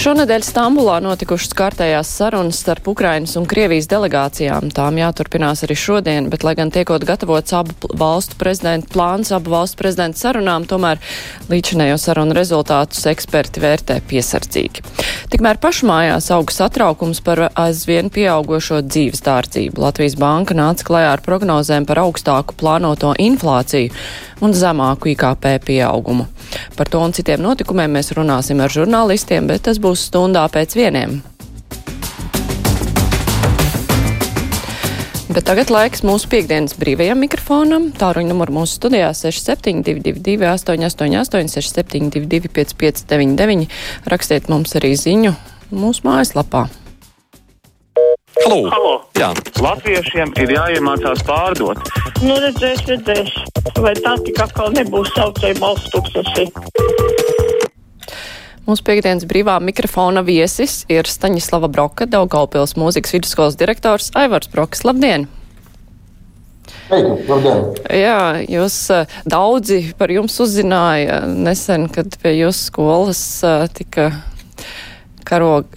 Šonadēļ Stambulā notikušas kārtējās sarunas starp Ukrainas un Krievijas delegācijām. Tām jāturpinās arī šodien, bet, lai gan tiekot gatavots abu valstu prezidentu plāns, abu valstu prezidentu sarunām, tomēr līdzinējo sarunu rezultātus eksperti vērtē piesardzīgi. Tikmēr pašmājās auga satraukums par aizvien pieaugošo dzīves dārdzību. Latvijas banka nāca klajā ar prognozēm par augstāku plānoto inflāciju un zemāku IKP pieaugumu. Par to un citiem notikumiem mēs runāsim ar žurnālistiem, bet tas būs stundā pēc vieniem. Bet tagad laiks mūsu piekdienas brīvajam mikrofonam. Tāruņa numuru mūsu studijā 6722, 888, 672, 559, rakstiet mums arī ziņu mūsu mājaslapā. Halo. Halo. Jā. Latviešiem ir jāiemācās pārdot. Nu, redzēs, redzēs. Vai tā tik atkal nebūs saucēja balsts tūkstoši? Mūsu piekdienas brīvā mikrofona viesis ir Staņislava Broka, Daugaupils mūzikas vidusskolas direktors Aivars Broks. Labdien! Labdien! Jā, jūs eh, daudzi par jums uzzināja nesen, kad pie jūsu skolas eh, tika karog,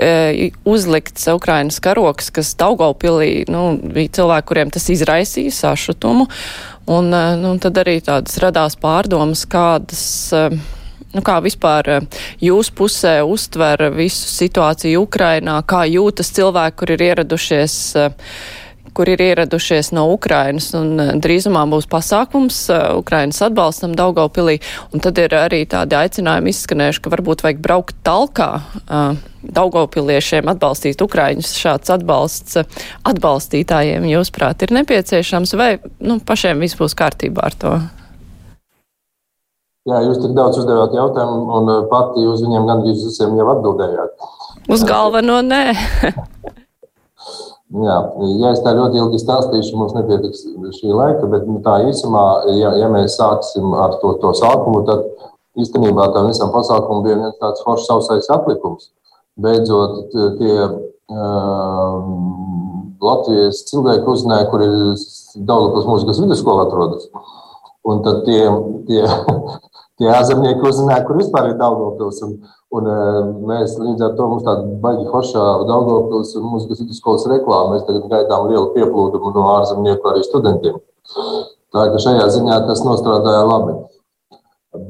uzlikts Ukrainas karoks, kas Daugaupilī, nu, bija cilvēki, kuriem tas izraisīja sašutumu, un, nu, tad arī tādas radās pārdomas, kādas. Nu, kā vispār jūs pusē uztver visu situāciju Ukrainā, kā jūtas cilvēki, kur ir ieradušies uh, kur ir ieradušies no Ukrainas, un eh, drīzumā būs pasākums eh, Ukrainas atbalstam Daugaupilī, un tad ir arī tādi aicinājumi izskanējuši, ka varbūt vajag braukt talkā. Daugopiliešiem atbalstīt Ukraiņus šāds atbalsts atbalstītājiem, jūsuprāt, ir nepieciešams, vai nu, pašiem viss būs kārtībā ar to? Jā, jūs tik daudz uzdevāt jautājumu, un pati uz viņiem gandrīz visiem jau atbildējāt. Uz galveno nē. Jā, ja es tā ļoti ilgi stāstīšu, mums nepietiks šī laika, bet nu, tā īsumā, ja, ja mēs sāksim ar to, to sākumu, tad īstenībā tam visam pasākumam bija viens tāds foršs sausais atlikums. Beidzot, tie uh, Latvijas cilvēki uzzināja, kur ir Daugavas mūzikas vidusskola atrodas. Un tad tie, tie, tie ārzemnieki uzzināja, kur vispār ir Daugavpils. Un, Un, mēs līdz ar to mums tāda baigi foršā Daugavpils un mūzikas vidusskolas reklāma. Mēs tagad gaidām lielu pieplūdumu no ārzemnieku arī studentiem. Tā ka šajā ziņā tas nostrādāja labi.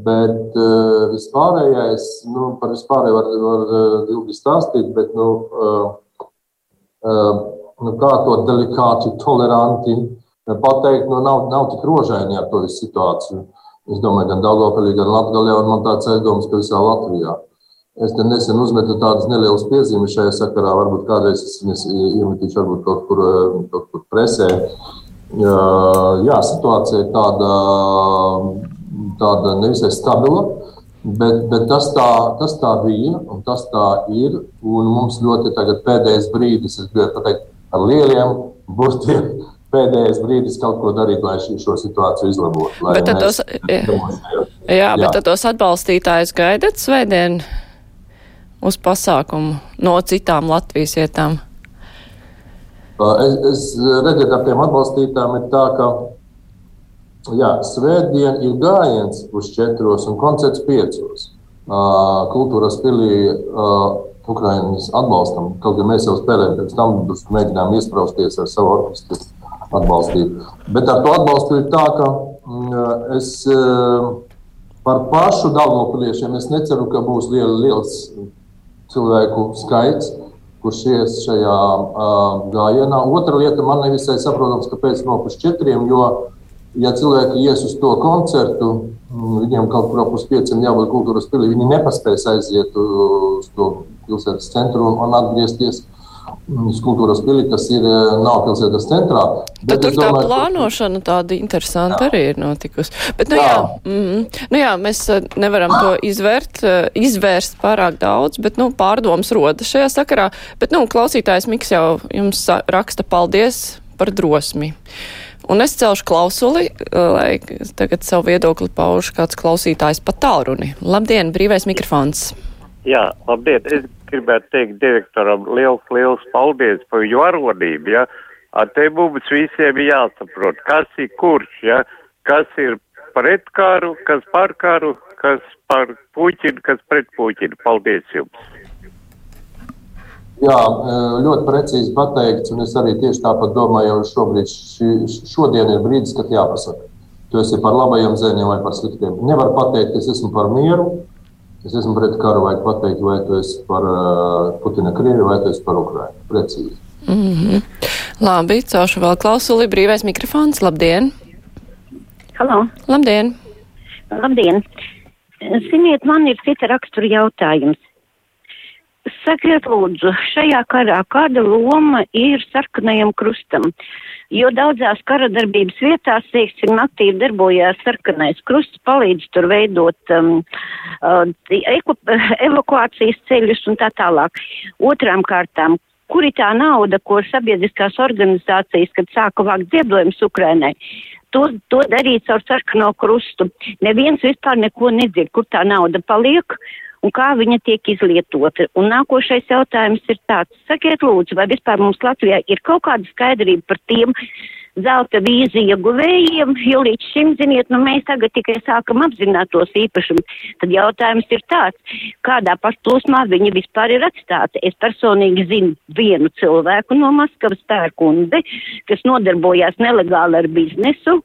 Bet uh, vispārējais, nu, par vispārējo var, var uh, ilgi stāstīt, bet, nu, uh, uh, nu, kā to delikāti, toleranti pateikt, nu, nav, nav tik rožaini ar to visu situāciju. Es domāju, gan Daugavpilī, gan Latgaļā, un man tāds aizdoms, ka visā Latvijā. Es te nesen uzmetu tādas nelielas piezīmes šajā sakarā. Varbūt kādreiz es viņas iemetīšu varbūt kaut kur, kaut kur presē. Jā, situācija ir tāda, tāda nevisai stabila, bet, bet tas, tā, tas tā bija un tas tā ir. Mums ļoti pēdējais brīdis, es gribētu pateikt, ar lieliem burtiem pēdējais brīdis kaut ko darīt, lai šo situāciju izlabotu. Bet tad tos, jā, jā, bet tad tos atbalstītājus gaidat svētdien? uz pasākumu no citām Latvijas vietām? Es, es redzu, ka tiem atbalstītājiem ir tā, ka jā, svētdien ir gājiens uz četros un koncerts piecos. Kultūras pilī Ukraiņas atbalstam, kaut gan mēs jau spēlējam, pēc tam mēģinām iesprausties ar savu orķestru atbalstīt. Bet ar to atbalstu ir tā, ka mm, es par pašu Daugavpiliešiem neceru, ka būs liela, liels cilvēku skaits, kurš ies šajā uh, gājienā. Otra lieta man nevisai saprotams, kāpēc no pusčetriem, jo, ja cilvēki ies uz to koncertu, viņiem kaut kur ap pieciem jābūt kultūras pilī, viņi nepaspēs aiziet uz to pilsētas centru un atgriezties uz kultūras pili, kas ir nav pilsētas centrā. Bet, bet tur tā domāju, plānošana tāda interesanta jā. arī ir notikusi. Bet, nu jā, jā, mm, nu jā, mēs nevaram to izvērt, izvērst pārāk daudz, bet, nu, pārdoms rodas šajā sakarā. Bet, nu, klausītājs Miks jau jums raksta paldies par drosmi. Un es celšu klausuli, lai tagad savu viedokli pauž kāds klausītājs pa tālruni. Labdien, brīvais mikrofons! Jā, labdien! Es gribētu teikt direktoram liels, liels paldies par viņu varonību, ja, Ar te mums visiem jāsaprot, kas ir kurš, ja? kas ir pret karu, kas par karu, kas par Puķinu, kas pret Puķinu. Paldies jums! Jā, ļoti precīzi pateikts, un es arī tieši tāpat domāju, ka šobrīd ši, šodien ir brīdis, kad jāpasaka. Tu esi par labajiem zēniem vai par sliktiem. Nevar pateikt, es esmu par mieru, es esmu pret karu, vajag pateikt, vai tu esi par uh, Putina Krieviju vai tu esi par Ukrainu. Precīzi. Mm -hmm. Labi, caušu vēl klausuli, brīvais mikrofons. Labdien! Halo! Labdien! Labdien! Ziniet, man ir cita rakstura jautājums. Sakiet, lūdzu, šajā karā kāda loma ir sarkanajam krustam? Jo daudzās kara darbības vietās, teiksim, aktīvi darbojās sarkanais krusts, palīdz tur veidot um, uh, evakuācijas ceļus un tā tālāk. Otrām kārtām, kur ir tā nauda, ko sabiedriskās organizācijas, kad sāka vākt ziedojumus Ukrainai, to, to darīt caur sarkano krustu. Neviens vispār neko nedzird, kur tā nauda paliek un kā viņa tiek izlietota. Un nākošais jautājums ir tāds, sakiet lūdzu, vai vispār mums Latvijā ir kaut kāda skaidrība par tiem zelta vīzu ieguvējiem, jo līdz šim, ziniet, nu mēs tagad tikai sākam apzināt tos īpašumus. Tad jautājums ir tāds, kādā pašplūsmā viņi vispār ir atstāti. Es personīgi zinu vienu cilvēku no Maskavas pērkunde, kas nodarbojās nelegāli ar biznesu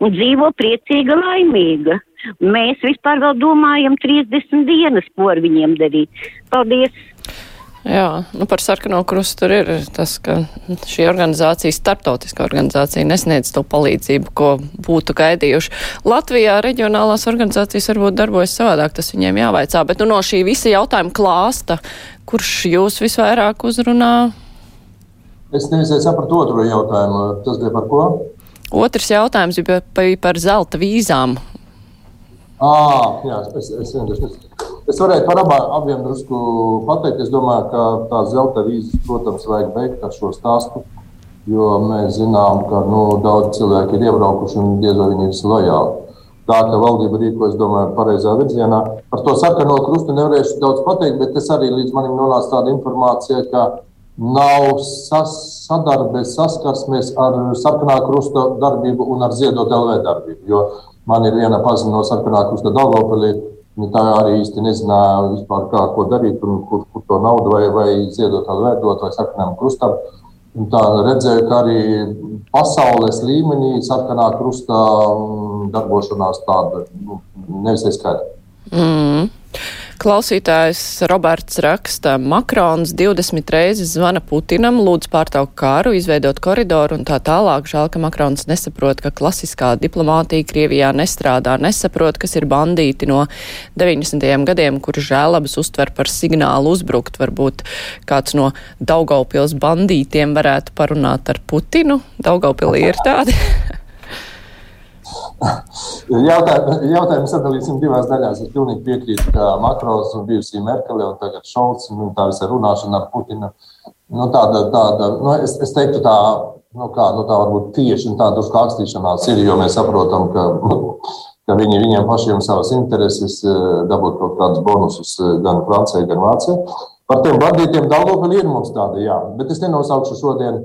un dzīvo priecīga, laimīga. Mēs vispār vēl domājam 30 dienas, ko ar viņiem darīt. Paldies! Jā, nu par sarkano krustu tur ir tas, ka šī organizācija, starptautiskā organizācija, nesniedz to palīdzību, ko būtu gaidījuši. Latvijā reģionālās organizācijas varbūt darbojas savādāk, tas viņiem jāvaicā, bet nu, no šī visa jautājuma klāsta, kurš jūs visvairāk uzrunā? Es nevisai sapratu otro jautājumu. Tas bija par ko? Otrs jautājums bija par zelta vīzām. À, jā, es, es, es, es varētu par abā, abiem drusku pateikt. Es domāju, ka tā zelta vīzes, protams, vajag beigt ar šo stāstu. Jo mēs zinām, ka nu, daudz cilvēku ir iebraukuši un diez vai viņi ir lojāli. Tā kā valdība rīkojas, domāju, pareizā virzienā. Par to sarkano krustu nevarēšu daudz pateikt, bet es arī līdz manim nonāca tāda informācija, ka nav sas, sadarbes, saskarsmes ar sarkanā krusta darbību un ar ziedot LV darbību. Jo Man ir viena pazina no sarkanā krusta Daugopilī. Nu, tā arī īsti nezināja, vispār, kā, ko darīt, un kur, kur to naudu vai, vai ziedot vai vērdot vai sarkanām krustam. Un tā redzēju, ka arī pasaules līmenī sarkanā krustā mm, darbošanās tāda nu, nevisai skaidra. Mm. Klausītājs Roberts raksta, Makrons 20 reizes zvana Putinam, lūdz pārtraukt kāru, izveidot koridoru un tā tālāk. Žēl, ka Makrons nesaprot, ka klasiskā diplomātija Krievijā nestrādā, nesaprot, kas ir bandīti no 90. gadiem, kur žēlabas uztver par signālu uzbrukt. Varbūt kāds no Daugaupils bandītiem varētu parunāt ar Putinu. Daugaupilī ir tādi. Jautājumu, jautājumu sadalīsim divās daļās. Es pilnīgi piekrītu, ka Makrons un bijusī Merkele un tagad Šolts un tā visa runāšana ar Putinu. Nu, tāda, tāda, nu, es, es teiktu tā, nu, kā, nu, tā varbūt tieši tāda uz kākstīšanās ir, jo mēs saprotam, ka, ka viņi, viņiem pašiem savas intereses eh, dabūt kaut kādus bonusus eh, gan Francijai, gan Vācijai. Par tiem bandītiem Daugavpilī ir mums tāda, jā, bet es nenosaukšu šodien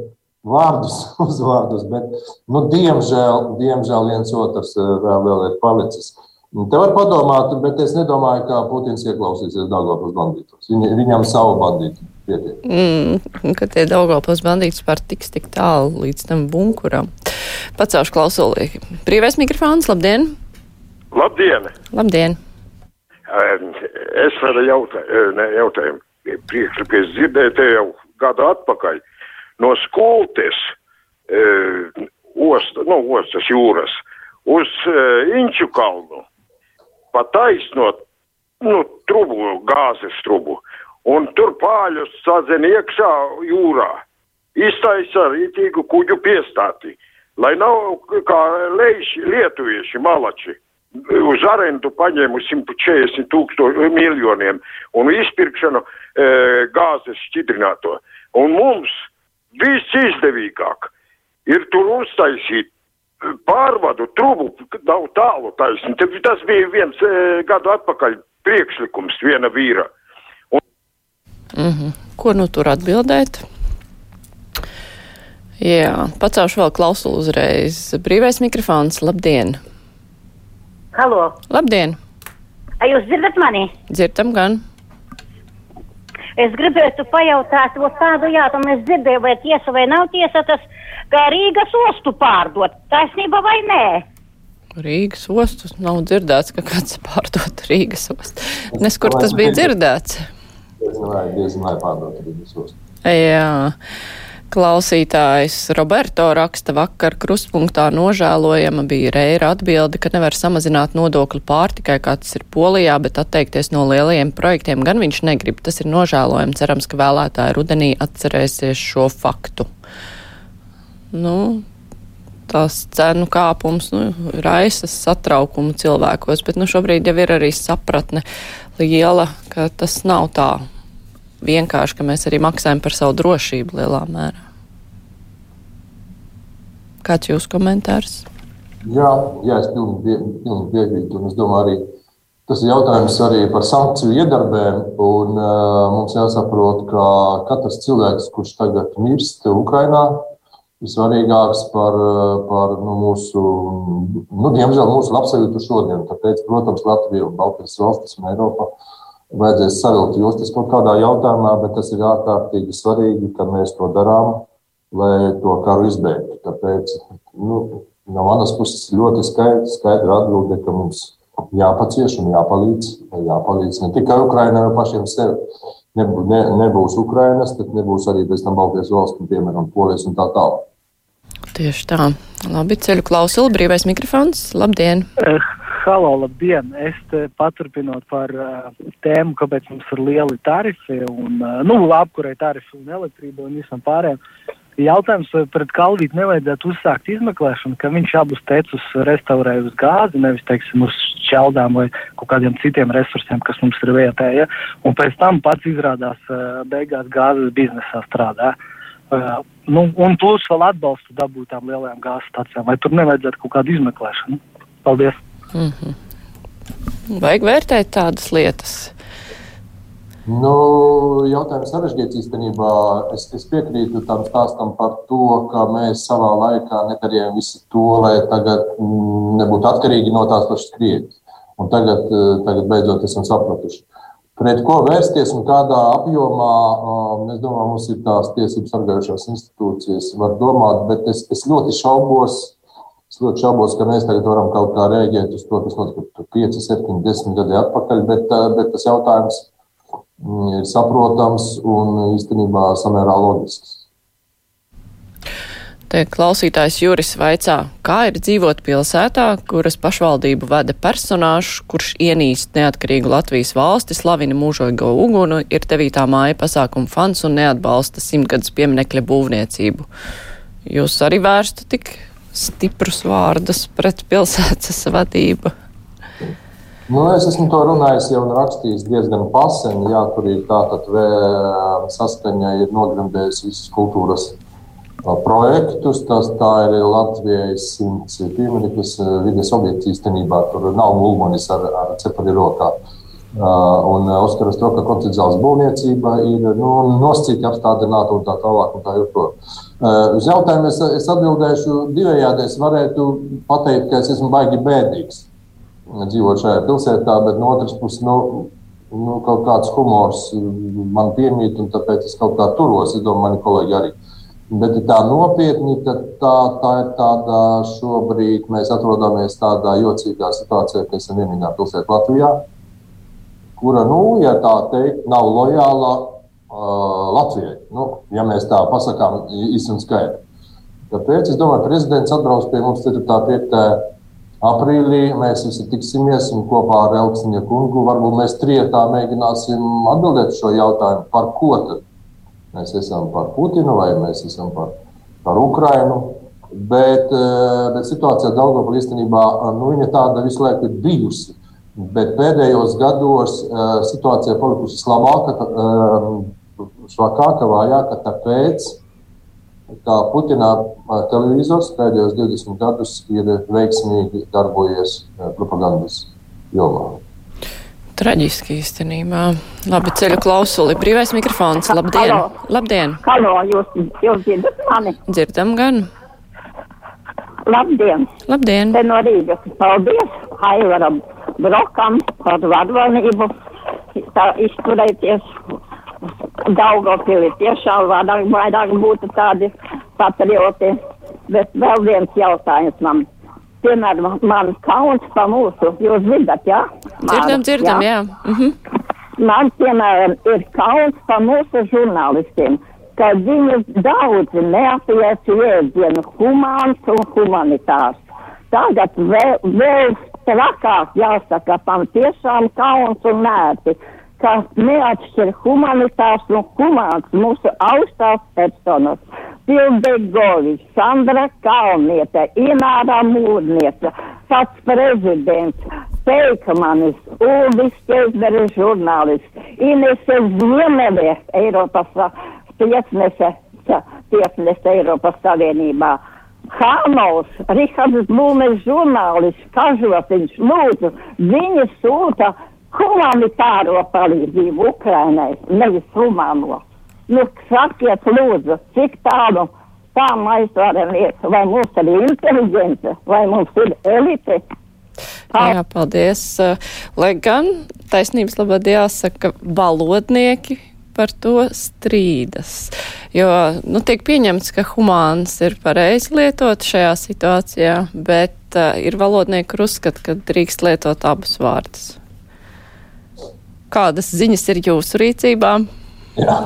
vārdus, uzvārdus, bet, nu, diemžēl, diemžēl viens otrs eh, vēl, vēl ir palicis. Te var padomāt, bet es nedomāju, ka Putins ieklausīsies Dāngopas bandītos. Viņ, viņam savu bandītu pietiek. Mm, ka tie Dāngopas bandītus var tiks tik tālu līdz tam bunkuram. Pacaušu klausulī. Brīvais mikrofons, labdien! Labdien! Labdien! Es varu jautā, ne, jautājumu. Priekšlikā es dzirdēju te jau gadu atpakaļ no Skultes e, osta, nu, ostas jūras uz e, Inču kalnu, pa taisnot nu, trubu, gāzes trubu, un tur pāļus sadzen iekšā jūrā. Iztaisa rītīgu kuģu piestāti, lai nav kā leiši lietuvieši malači uz arendu paņēmu 140 tūkstoši miljoniem un izpirkšanu e, gāzes šķidrināto. Un mums visizdevīgāk ir tur uztaisīt pārvadu trubu, nav tālu taisni. Tas bija viens e, gadu atpakaļ priekšlikums viena vīra. Un... Mm -hmm. Ko nu tur atbildēt? Jā, pacelšu vēl klausulu uzreiz. Brīvais mikrofons, labdien! Halo! Labdien! Vai jūs dzirdat mani? Dzirdam gan. Es gribētu pajautāt, o tādu jautājumu es dzirdēju, vai tiesa vai nav tiesa tas, ka Rīgas ostu pārdot. Taisnība vai nē? Rīgas ostus nav dzirdēts, ka kāds pārdot Rīgas ostu. Nes kur tas bija dzirdēts? Diezgan vai pārdot Rīgas ostu. Jā. Klausītājs Roberto raksta vakar krustpunktā nožēlojama bija Reira atbildi, ka nevar samazināt nodokli pārtikai, kā tas ir Polijā, bet atteikties no lielajiem projektiem gan viņš negrib. Tas ir nožēlojami. Cerams, ka vēlētāji rudenī atcerēsies šo faktu. Nu, tās cenu kāpums nu, raisa satraukumu cilvēkos, bet nu, šobrīd jau ir arī sapratne liela, ka tas nav tā vienkārši, ka mēs arī maksājam par savu drošību lielā mērā. Kāds jūsu komentārs? Jā, jā es pilnīgi, piekrītu. Es domāju, arī tas ir jautājums arī par sankciju iedarbēm. Un, uh, mums jāsaprot, ka katrs cilvēks, kurš tagad mirst Ukrajinā, ir svarīgāks par, par nu, mūsu, nu, diemžēl, mūsu labsajūtu šodien. Tāpēc, protams, Latvija Baltijas valstis un Eiropa vajadzēs savilkt jostas kaut kādā jautājumā, bet tas ir ārkārtīgi svarīgi, ka mēs to darām, lai to karu izbeigtu. Tāpēc nu, no manas puses ļoti skaidra, skaidra atbilde, ka mums jāpacieš un jāpalīdz. Jāpalīdz ne tikai Ukraiņai, bet pašiem sev. Nebūs, ne, nebūs Ukrainas, tad nebūs arī pēc tam Baltijas valsts, piemēram, Polijas un tā tālāk. Tieši tā. Labi, ceļu klausuli, brīvais mikrofons. Labdien! Uh, halo, labdien! Es paturpinot par uh, tēmu, kāpēc mums ir lieli tarifi un, uh, nu, apkurē tarifi un elektrība un visam pārējiem. Jautājums, vai pret Kalvītu nevajadzētu uzsākt izmeklēšanu, ka viņš abus tecus restaurē uz gāzi, nevis, teiksim, uz šķeldām vai kaut kādiem citiem resursiem, kas mums ir vietējie, ja? un pēc tam pats izrādās uh, beigās gāzes biznesā strādā. Uh, nu, un plus vēl atbalstu dabūt tām lielajām gāzes stācijām. Vai tur nevajadzētu kaut kādu izmeklēšanu? Paldies! Mm -hmm. Vajag vērtēt tādas lietas. Nu, jautājums sarežģīts īstenībā. Es, es piekrītu tam stāstam par to, ka mēs savā laikā nedarījām visu to, lai tagad mm, nebūtu atkarīgi no tās pašas Krievijas. Un tagad, eh, tagad beidzot esam sapratuši. Pret ko vērsties un kādā apjomā, um, es domāju, mums ir tās tiesības sargājušās institūcijas, var domāt, bet es, es ļoti šaubos, es ļoti šaubos, ka mēs tagad varam kaut kā rēģēt uz to, kas notika 5, 7, 10 gadi atpakaļ, bet, eh, bet tas jautājums ir saprotams un īstenībā samērā loģisks. Te klausītājs Juris vaicā, kā ir dzīvot pilsētā, kuras pašvaldību vada personāžs, kurš ienīst neatkarīgu Latvijas valsti, slavina mūžogo ugunu, ir devītā māja pasākuma fans un neatbalsta simtgadus pieminekļa būvniecību. Jūs arī vērstu tik stiprus vārdus pret pilsētas vadību? Nu, es esmu to runājis jau un rakstījis diezgan pasen. Jā, tur ir tātad saskaņa, ir nogremdējusi visas kultūras projektus. Tas, tā ir Latvijas simts piemineklis vides objekts īstenībā. Tur nav mulmonis ar, ar cepuri rokā. Un Oskaras Troka konceptuāls būvniecība ir nu, nosacīti apstādināta un tā tālāk. Un tā. Uz jautājumu es, es atbildēšu divējādi. Es varētu pateikt, ka es esmu baigi bēdīgs dzīvot šajā pilsētā, bet no otras puses, nu, nu, kaut kāds humors man piemīt, un tāpēc es kaut kā turos. Es domāju, mani kolēģi arī. Bet tā nopietni, tad tā, tā ir tāda šobrīd mēs atrodamies tādā jocīgā situācijā, ka esam vienīgā pilsēta Latvijā, kura, nu, ja tā teikt, nav lojāla uh, Latvijai. Nu, ja mēs tā pasakām īsi un skaidri. Tāpēc es domāju, ka prezidents atbrauc pie mums 4. 5 Aprīlī mēs visi tiksimies un kopā ar Elksniņa kungu varbūt mēs trietā mēģināsim atbildēt šo jautājumu, par ko tad mēs esam par Putinu vai mēs esam par, par Ukrainu. Bet, bet situācija Daugavpilī īstenībā nu, tāda visu laiku ir bijusi. Bet pēdējos gados eh, situācija palikusi labāka, eh, švakāka, vājāka, tāpēc kā Putina televizors pēdējos 20 gadus ir veiksmīgi darbojies propagandas jomā. traģiski īstenībā. Labi, ceļu klausuli. Brīvais mikrofons. Labdien! Halo. Labdien! Halo, jūs, jūs dzirdat mani? Dzirdam gan. Labdien! Labdien! Te no Rīgas. Paldies Aivaram Brokam par vadvalnību. Tā izturēties Daugavpili tiešām vairāk, vairāk būtu tādi patrioti. Bet vēl viens jautājums man. Piemēram, man kauns pa mūsu, jūs dzirdat, jā? Dzirdam, dzirdam, jā. Mhm. Man, piemēram, ir kauns pa mūsu žurnālistiem, ka viņi daudzi neapies jēdzienu humāns un humanitārs. Tagad vēl, vēl trakāk jāsaka, tam tiešām kauns un nērti, ka neatšķir humanitārs un humāns mūsu augstās personas. Pildegovis, Sandra Kalniete, Ināra Mūrniece, pats prezidents, Peikmanis, Ulvis Keizberis žurnālists, Inese Ziemelē, Eiropas tiesnese, tiesnese Eiropas Savienībā. Hānaus, Rihards Blūmers žurnālists, kažotiņš, lūdzu, viņi sūta humanitāro palīdzību Ukrainai, nevis humāno. Nu, sakiet, lūdzu, cik tālu tā mēs varam iet, vai mums ir inteligence, vai mums ir elite. Jā, paldies. Lai gan taisnības labad jāsaka, valodnieki par to strīdas. Jo, nu, tiek pieņemts, ka humāns ir pareizi lietot šajā situācijā, bet uh, ir valodnieki, kur uzskata, ka drīkst lietot abus vārdus. Kādas ziņas ir jūsu rīcībā? Jā.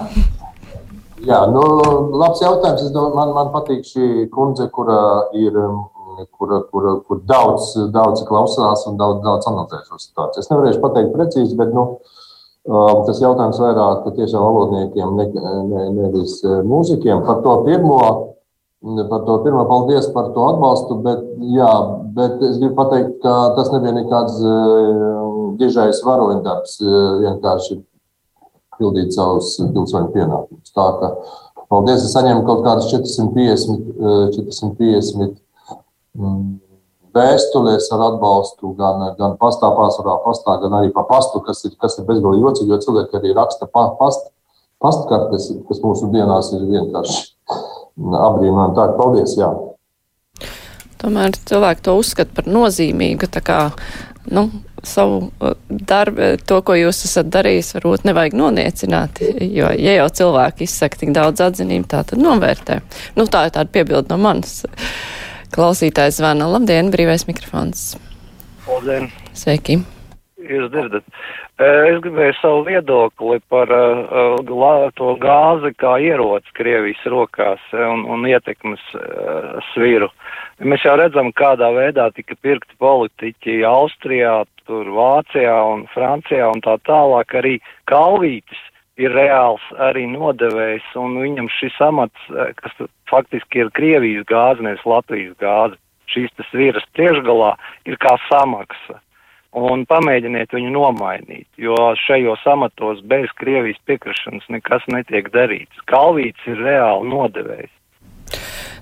Jā, nu, labs jautājums. Es domāju, man, man patīk šī kundze, kura ir, kura, kura, kur daudz, daudz klausās un daudz, daudz analizē šo situāciju. Es nevarēšu pateikt precīzi, bet, nu, tas jautājums vairāk tiešām valodniekiem, ne, ne, nevis mūzikiem. Par to pirmo, par to pirmo paldies par to atbalstu, bet, jā, bet es gribu pateikt, ka tas nebija nekāds dižais varoņdarbs, vienkārši pildīt savus pilsoņu pienākumus. Tā kā paldies, es saņēmu kaut kādas 450, 450 vēstulēs ar atbalstu gan, gan pastā, pārsvarā pastā, gan arī pa pastu, kas ir, kas ir bezgalīgi jocīgi, jo cilvēki arī raksta pa, past, pastkartes, kas mūsu dienās ir vienkārši apbrīnojami. Tā, paldies, jā. Tomēr cilvēki to uzskata par nozīmīgu, tā kā, nu, savu darbu, to, ko jūs esat darījis, varbūt nevajag noniecināt, jo, ja jau cilvēki izsaka tik daudz atzinību, tā tad novērtē. Nu, tā ir tāda piebilda no manas. Klausītājs zvana. Labdien, brīvais mikrofons. Labdien. Sveiki. Jūs dzirdat. Es gribēju savu viedokli par uh, to gāzi kā ieroci Krievijas rokās un, un ietekmes uh, sviru. Mēs jau redzam, kādā veidā tika pirkti politiķi Austrijā, tur Vācijā un Francijā un tā tālāk. Arī Kalvītis ir reāls arī nodevējs un viņam šis amats, kas faktiski ir Krievijas gāze, nevis Latvijas gāze, šīs tas viras tiešgalā ir kā samaksa un pamēģiniet viņu nomainīt, jo šajos amatos bez Krievijas piekrišanas nekas netiek darīts. Kalvīts ir reāli nodevējs.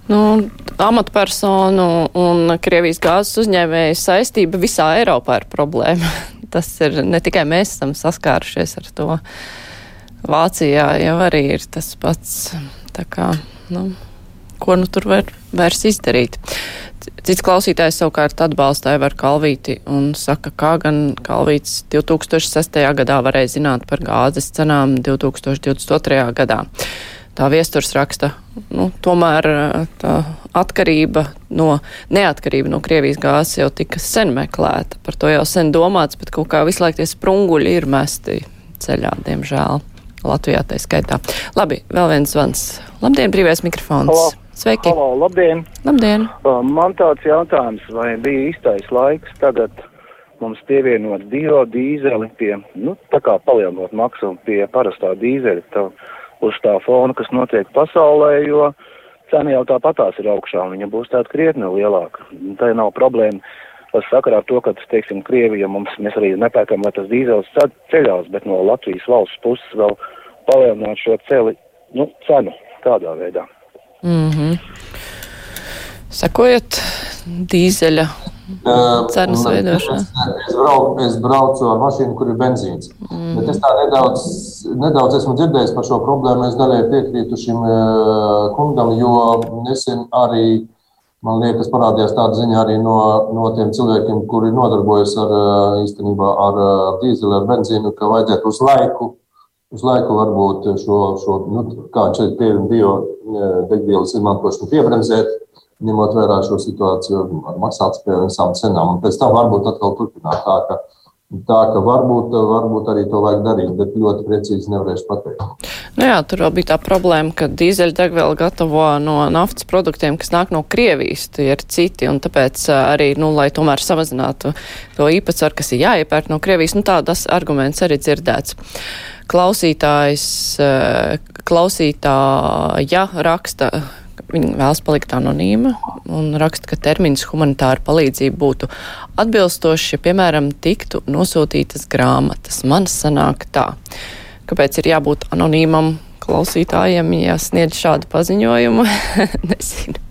Nu, amatpersonu un Krievijas gāzes uzņēmēju saistība visā Eiropā ir problēma. Tas ir ne tikai mēs esam saskārušies ar to. Vācijā jau arī ir tas pats. Tā kā, nu, ko nu tur var vairs izdarīt. Cits klausītājs savukārt atbalstāja var Kalvīti un saka, kā gan Kalvīts 2006. gadā varēja zināt par gāzes cenām 2022. gadā. Tā viesturs raksta, nu, tomēr tā atkarība no, neatkarība no Krievijas gāzes jau tika sen meklēta. Par to jau sen domāts, bet kaut kā visu laiku tie sprunguļi ir mesti ceļā, diemžēl. Latvijā tā skaitā. Labi, vēl viens zvans. Labdien, brīvais mikrofons. Halo. Sveiki! Halo, labdien! Labdien! Uh, man tāds jautājums, vai bija īstais laiks tagad mums pievienot biodīzeli pie, nu, tā kā palielinot maksu pie parastā dīzeļa tā, uz tā fona, kas notiek pasaulē, jo cena jau tāpatās ir augšā un viņa būs tāda krietni lielāka. Tā nav problēma. Tas sakarā ar to, ka, teiksim, Krievija mums, mēs arī nepērkam, lai tas dīzels ceļās, bet no Latvijas valsts puses vēl palielināt šo celi, nu, cenu tādā veidā. Mm -hmm. Sakojot dīzeļa Uh, Cenas veidošanā. Es, braucu, es braucu ar mašīnu, kur ir benzīns. Mm. Bet es tā nedaudz, nedaudz esmu dzirdējis par šo problēmu. Es daļai piekrītu šim uh, kungam, jo nesen arī, man liekas, parādījās tāda ziņa arī no, no tiem cilvēkiem, kuri nodarbojas ar īstenībā ar dīzeli, ar benzīnu, ka vajadzētu uz laiku uz laiku varbūt šo, šo nu, kā šeit pie biodegvielas izmantošanu piebremzēt, ņemot vērā šo situāciju ar maksātspēju un visām cenām. Un pēc tam varbūt atkal turpināt tā, ka, tā, ka varbūt, varbūt arī to vajag darīt, bet ļoti precīzi nevarēšu pateikt. Nu jā, tur vēl bija tā problēma, ka dīzeļdegvielu gatavo no naftas produktiem, kas nāk no Krievijas, tie ir citi, un tāpēc arī, nu, lai tomēr samazinātu to īpatsvaru, kas ir jāiepērk no Krievijas, nu tādas arguments arī dzirdēts. Klausītājs, klausītāja raksta, Viņa vēlas palikt anonīma un raksta, ka termins humanitāra palīdzība būtu atbilstošs, ja, piemēram, tiktu nosūtītas grāmatas. Man sanāk tā. Kāpēc ir jābūt anonīmam klausītājiem, ja sniedz šādu paziņojumu? Nezinu.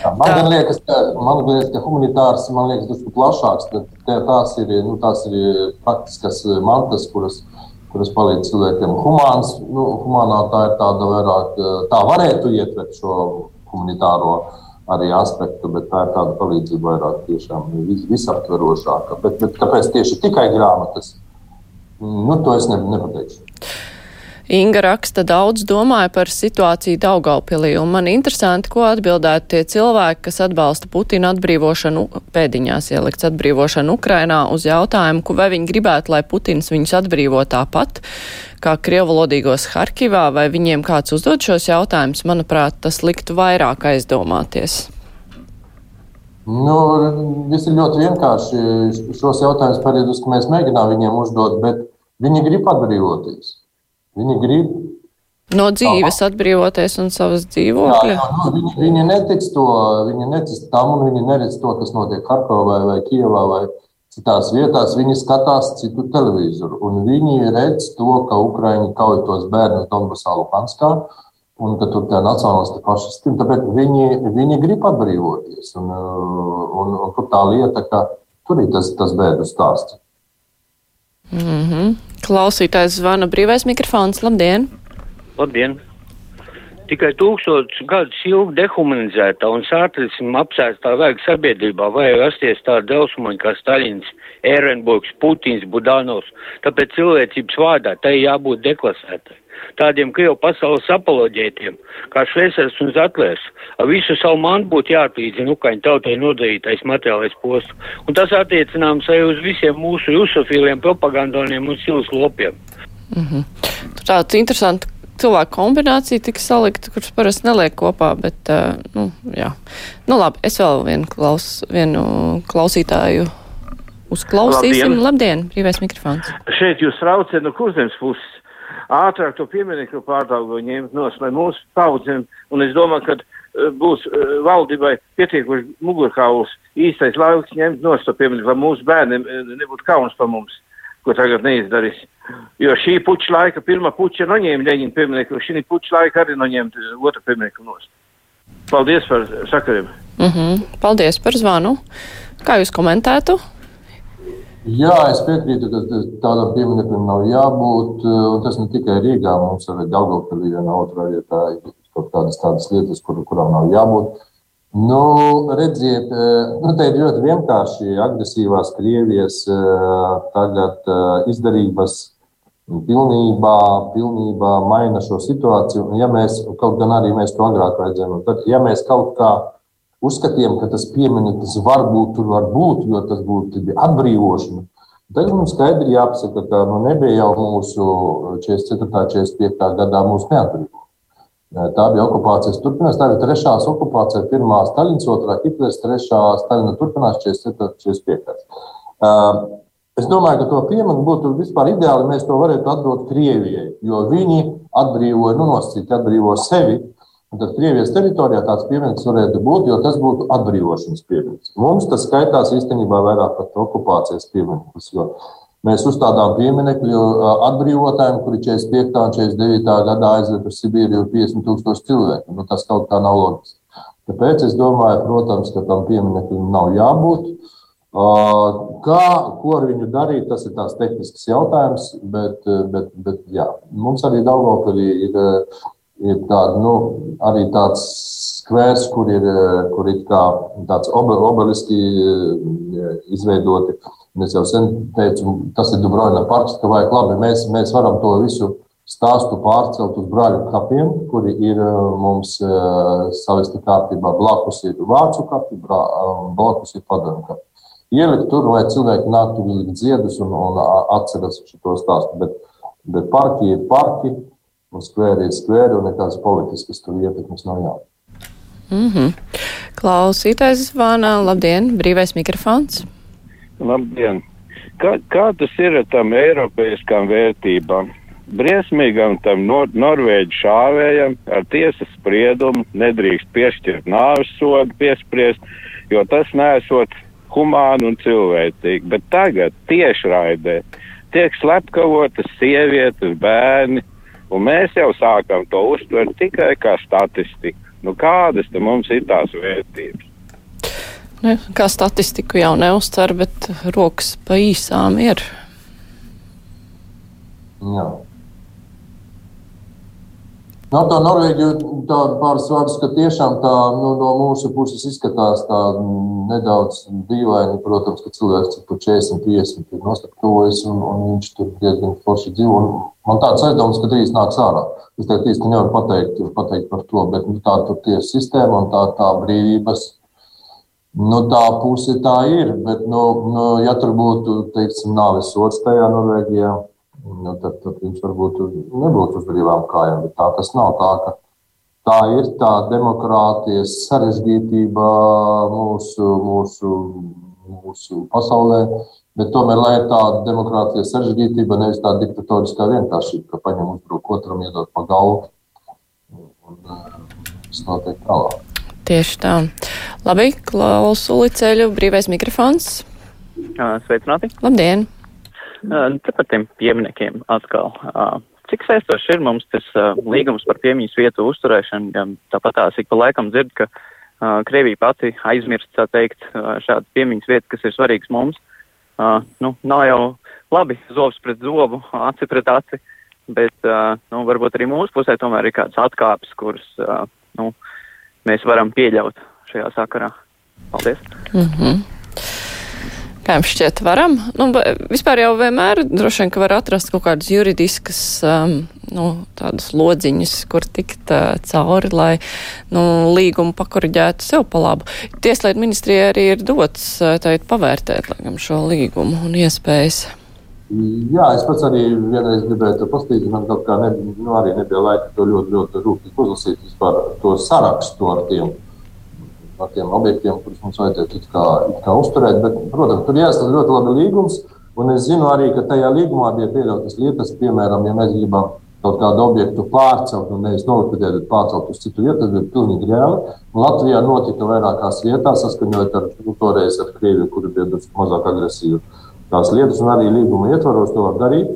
Man tā. liekas, ka, man liekas, ka humanitārs man liekas, tas ir plašāks. Tās ir, nu, tās ir praktiskas mantas, kuras kuras palīdz cilvēkiem. Humāns, nu, humānā tā ir tāda vairāk, tā varētu ietvert šo humanitāro arī aspektu, bet tā ir tāda palīdzība vairāk tiešām vis, visaptverošāka. Bet, bet kāpēc tieši tikai grāmatas? Nu, to es ne, nepateikšu. Inga raksta, daudz domāja par situāciju Daugaupilī, un man interesanti, ko atbildētu tie cilvēki, kas atbalsta Putina atbrīvošanu, pēdiņās ielikts atbrīvošanu Ukrainā, uz jautājumu, vai viņi gribētu, lai Putins viņus atbrīvo tāpat, kā krievalodīgos Harkivā, vai viņiem kāds uzdod šos jautājumus, manuprāt, tas liktu vairāk aizdomāties. Nu, viss ir ļoti vienkārši. Šos jautājumus periodus, ka mēs mēģinām viņiem uzdot, bet viņi grib atbrīvoties. Viņi grib. No dzīves atbrīvoties un savas dzīvokļa. Jā, jā, nu, viņi, viņi netic to, viņi netic tam, un viņi neredz to, kas notiek Harkovā vai Kievā vai citās vietās. Viņi skatās citu televizoru, un viņi redz to, ka Ukraiņi kauj tos bērnus Donbasā, Luhanskā, un ka tur tie nacionālisti fašisti, tāpēc viņi, viņi grib atbrīvoties. Un, un, un tur tā lieta, ka tur ir tas, tas bēdu stāsts. Mm -hmm. Klausītājs zvana brīvais mikrofons. Labdien! Labdien! Tikai tūkstošus gadus ilgi dehumanizētā un sātrismu apsēstā vajag sabiedrībā vajag rasties tāda delsmaņa kā Staļins, Ērenburgs, Putins, Budanovs. Tāpēc cilvēcības vārdā tai jābūt deklasētai tādiem Krievu pasaules apoloģētiem, kā Šveicars un Zatlers, ar visu savu mantu būtu jāatlīdzina Ukraiņu tautai nodarītais materiālais posts, un tas attiecināms arī uz visiem mūsu rusofīliem, propagandoniem un silas lopiem. Mm -hmm. Tāds interesants cilvēku kombinācija tika salikta, kuras parasti neliek kopā, bet, uh, nu, jā. Nu, labi, es vēl vienu, klaus, vienu klausītāju uzklausīsim. Labdien, Labdien brīvais mikrofons. Šeit jūs rauciet no kurzemes puses ātrāk to pieminiektu pārdaugu ņemt nos, lai mūsu paudzēm, un es domāju, ka uh, būs uh, valdībai pietiekuši mugurkauls īstais laiks ņemt nos to pieminiektu, lai mūsu bērniem uh, nebūtu kauns par mums, ko tagad neizdarīs. Jo šī puča laika, pirmā puča noņēma Leņķina pieminiektu, šī puča laika arī noņemt otru pieminiektu nos. Paldies par sakariem. Mm -hmm. Paldies par zvanu. Kā jūs komentētu? Jā, es piekrītu, ka tādam piemineklim nav jābūt. Tas ne tikai Rīgā, mums arī Daugopilī vienā otrā vietā ir kaut kādas tādas lietas, kur, kurām nav jābūt. Nu, redziet, nu, te ir ļoti vienkārši agresīvās Krievijas tagad izdarības pilnībā, pilnībā maina šo situāciju. Ja mēs, kaut gan arī mēs to agrāk redzējām, tad, ja mēs kaut kādā uzskatījām, ka tas piemineklis varbūt tur var būt, jo tas būtu atbrīvošana. Tagad mums skaidri jāpasaka, ka nu, nebija jau mūsu 44. un 45. gadā mūsu neatbrīvo. Tā bija okupācijas turpinājums. Tā bija trešās okupācija, pirmā Staļins, otrā Hitlers, trešā Staļina turpinās 44. 45. Es domāju, ka to pieminu būtu vispār ideāli, ja mēs to varētu atdot Krievijai, jo viņi atbrīvoja, nu, nosacīti atbrīvo sevi Un tad Krievijas teritorijā tāds piemineklis varētu būt, jo tas būtu atbrīvošanas piemineklis. Mums tas skaitās īstenībā vairāk par okupācijas piemineklis. Mēs uzstādām pieminekļu atbrīvotājiem, kuri 45. un 49. gadā aizveda uz Sibīriju 50 tūkstoši cilvēku. Nu, tas kaut kā nav loģiski. Tāpēc es domāju, protams, ka tam piemineklim nav jābūt. Kā, ko ar viņu darīt, tas ir tāds tehnisks jautājums, bet, bet, bet jā, mums arī Daugavpilī ir, ir tāda, nu, arī tāds skvērs, kur ir, kur ir kā tāds obeliski izveidoti. Un es jau sen teicu, tas ir Dubrovina parks, ka vajag labi, mēs, mēs varam to visu stāstu pārcelt uz brāļu kapiem, kuri ir mums savesti kārtībā. Blakus ir vācu kapi, blakus ir padomu kapi ielikt tur, lai cilvēki nāktu uzlikt ziedus un, un atceras šo stāstu. Bet, bet parki ir parki, un skvēri ir skvēri, un nekādas politiskas tur ietekmes nav jābūt. Mm -hmm. Klausītājs zvana, labdien, brīvais mikrofons. Labdien! Kā, kā tas ir ar tām eiropeiskām vērtībām? Briesmīgam tam nor norvēģu šāvējam ar tiesas spriedumu nedrīkst piešķirt nāves sodu piespriest, jo tas nesot humāni un cilvēcīgi. Bet tagad tiešraidē tiek slepkavotas sievietes, bērni, un mēs jau sākam to uztvert tikai kā statistiku. Nu, kādas te mums ir tās vērtības? Ne, kā statistiku jau neuztver, bet rokas pa īsām ir. Jā. No tā Norvēģija tāda pāris vārdus, ka tiešām tā nu, no mūsu puses izskatās tā nedaudz dīvaini. Protams, ka cilvēks tur 40, 50 ir nostaptojies un, un viņš tur diezgan forši dzīvo. Un man tāds aizdoms, ka drīz nāks ārā. Es teiktu, ka nevaru pateikt, pateikt par to, bet nu, tā tur tiesu sistēma un tā, tā brīvības. Nu, tā puse tā ir, bet, nu, nu, ja tur būtu, teiksim, nāves sots tajā Norvēģijā, nu, tad, tad viņš varbūt nebūtu uz brīvām kājām. Bet tā tas nav. Tā, ka, tā ir tā demokrātijas sarežģītība mūsu, mūsu, mūsu pasaulē. Bet tomēr, lai ir tāda demokrātijas sarežģītība, nevis tāda diktatoriskā vienkāršība, ka paņem uzbruk otram, iedod pa galvu un tas notiek tālāk. Tieši tā. Labi, klausu liceļu, brīvais mikrofons. Sveicināti. Labdien! Te par tiem pieminiekiem atkal. Cik saistoši ir mums tas līgums par piemiņas vietu uzturēšanu? Ja tāpat tās ik pa laikam dzird, ka Krievija pati aizmirst, tā teikt, šādas piemiņas vietas, kas ir svarīgas mums. Nu, nav jau labi zobs pret zobu, aci pret aci, bet, nu, varbūt arī mūsu pusē tomēr ir kāds atkāpes, kuras, nu, mēs varam pieļaut šajā sakarā. Paldies! Mm -hmm. Kā jums šķiet, varam? Nu, vispār jau vienmēr droši vien, ka var atrast kaut kādas juridiskas, um, nu, tādas lodziņas, kur tikt uh, cauri, lai, nu, līgumu pakuriģētu sev pa labu. Tieslietu ministrija arī ir dots, uh, teikt, pavērtēt, laikam, šo līgumu un iespējas. Jā, es pats arī vienreiz gribēju to paskatīties. Man kaut kā ne, nu, arī nebija laika to ļoti, ļoti rūpīgi uzlasīt vispār to sarakstu ar tiem no tiem objektiem, kurus mums vajadzētu it kā, it kā uzturēt. Bet, protams, tur jāsaka ļoti labi līgums. Un es zinu arī, ka tajā līgumā bija pieļautas lietas, piemēram, ja mēs gribam kaut kādu objektu pārcelt, un nevis nolikvidēt, bet pārcelt uz citu vietu, tas bija pilnīgi reāli. Un Latvijā notika vairākās vietās, saskaņojot ar nu, toreiz ar Krieviju, kuri bija mazāk agresīvi tās lietas, un arī līguma ietvaros to var darīt.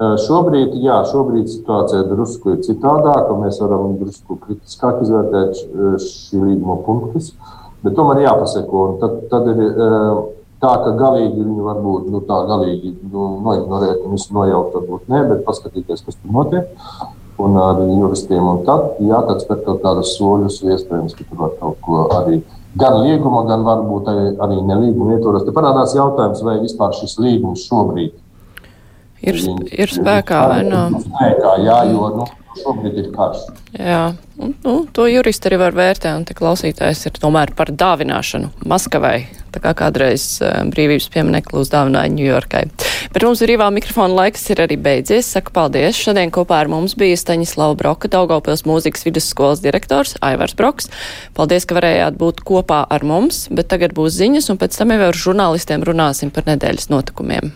Šobrīd, jā, šobrīd situācija drusku ir citādāka. Mēs varam drusku kritiskāk izvērtēt šī līguma punktus, bet tomēr jāpaseko. Tad, tad ir tā, ka galīgi viņu varbūt nu, tā galīgi nu, noignorēt un visu nojaukt, varbūt ne, bet paskatīties, kas tur notiek. Un ar juristiem. Un tad, jā, tad spēr kaut kādus soļus, iespējams, ka tur var kaut ko arī gan līguma, gan varbūt arī, arī nelīguma ietvaros. Te parādās jautājums, vai vispār šis līgums šobrīd ir, ir spēkā vai nav. Spēkā, jā, jo nu, šobrīd ir karš. Jā, un, nu, to juristi arī var vērtēt, un te klausītājs ir tomēr par dāvināšanu Maskavai, tā kā kādreiz uh, brīvības pieminekli uzdāvināja Ņujorkai. Bet mums brīvā mikrofona laiks ir arī beidzies. Saku paldies. Šodien kopā ar mums bija Staņislava Broka, Daugavpils mūzikas vidusskolas direktors Aivars Broks. Paldies, ka varējāt būt kopā ar mums, bet tagad būs ziņas, un pēc tam jau ar žurnālistiem runāsim par nedēļas notikumiem.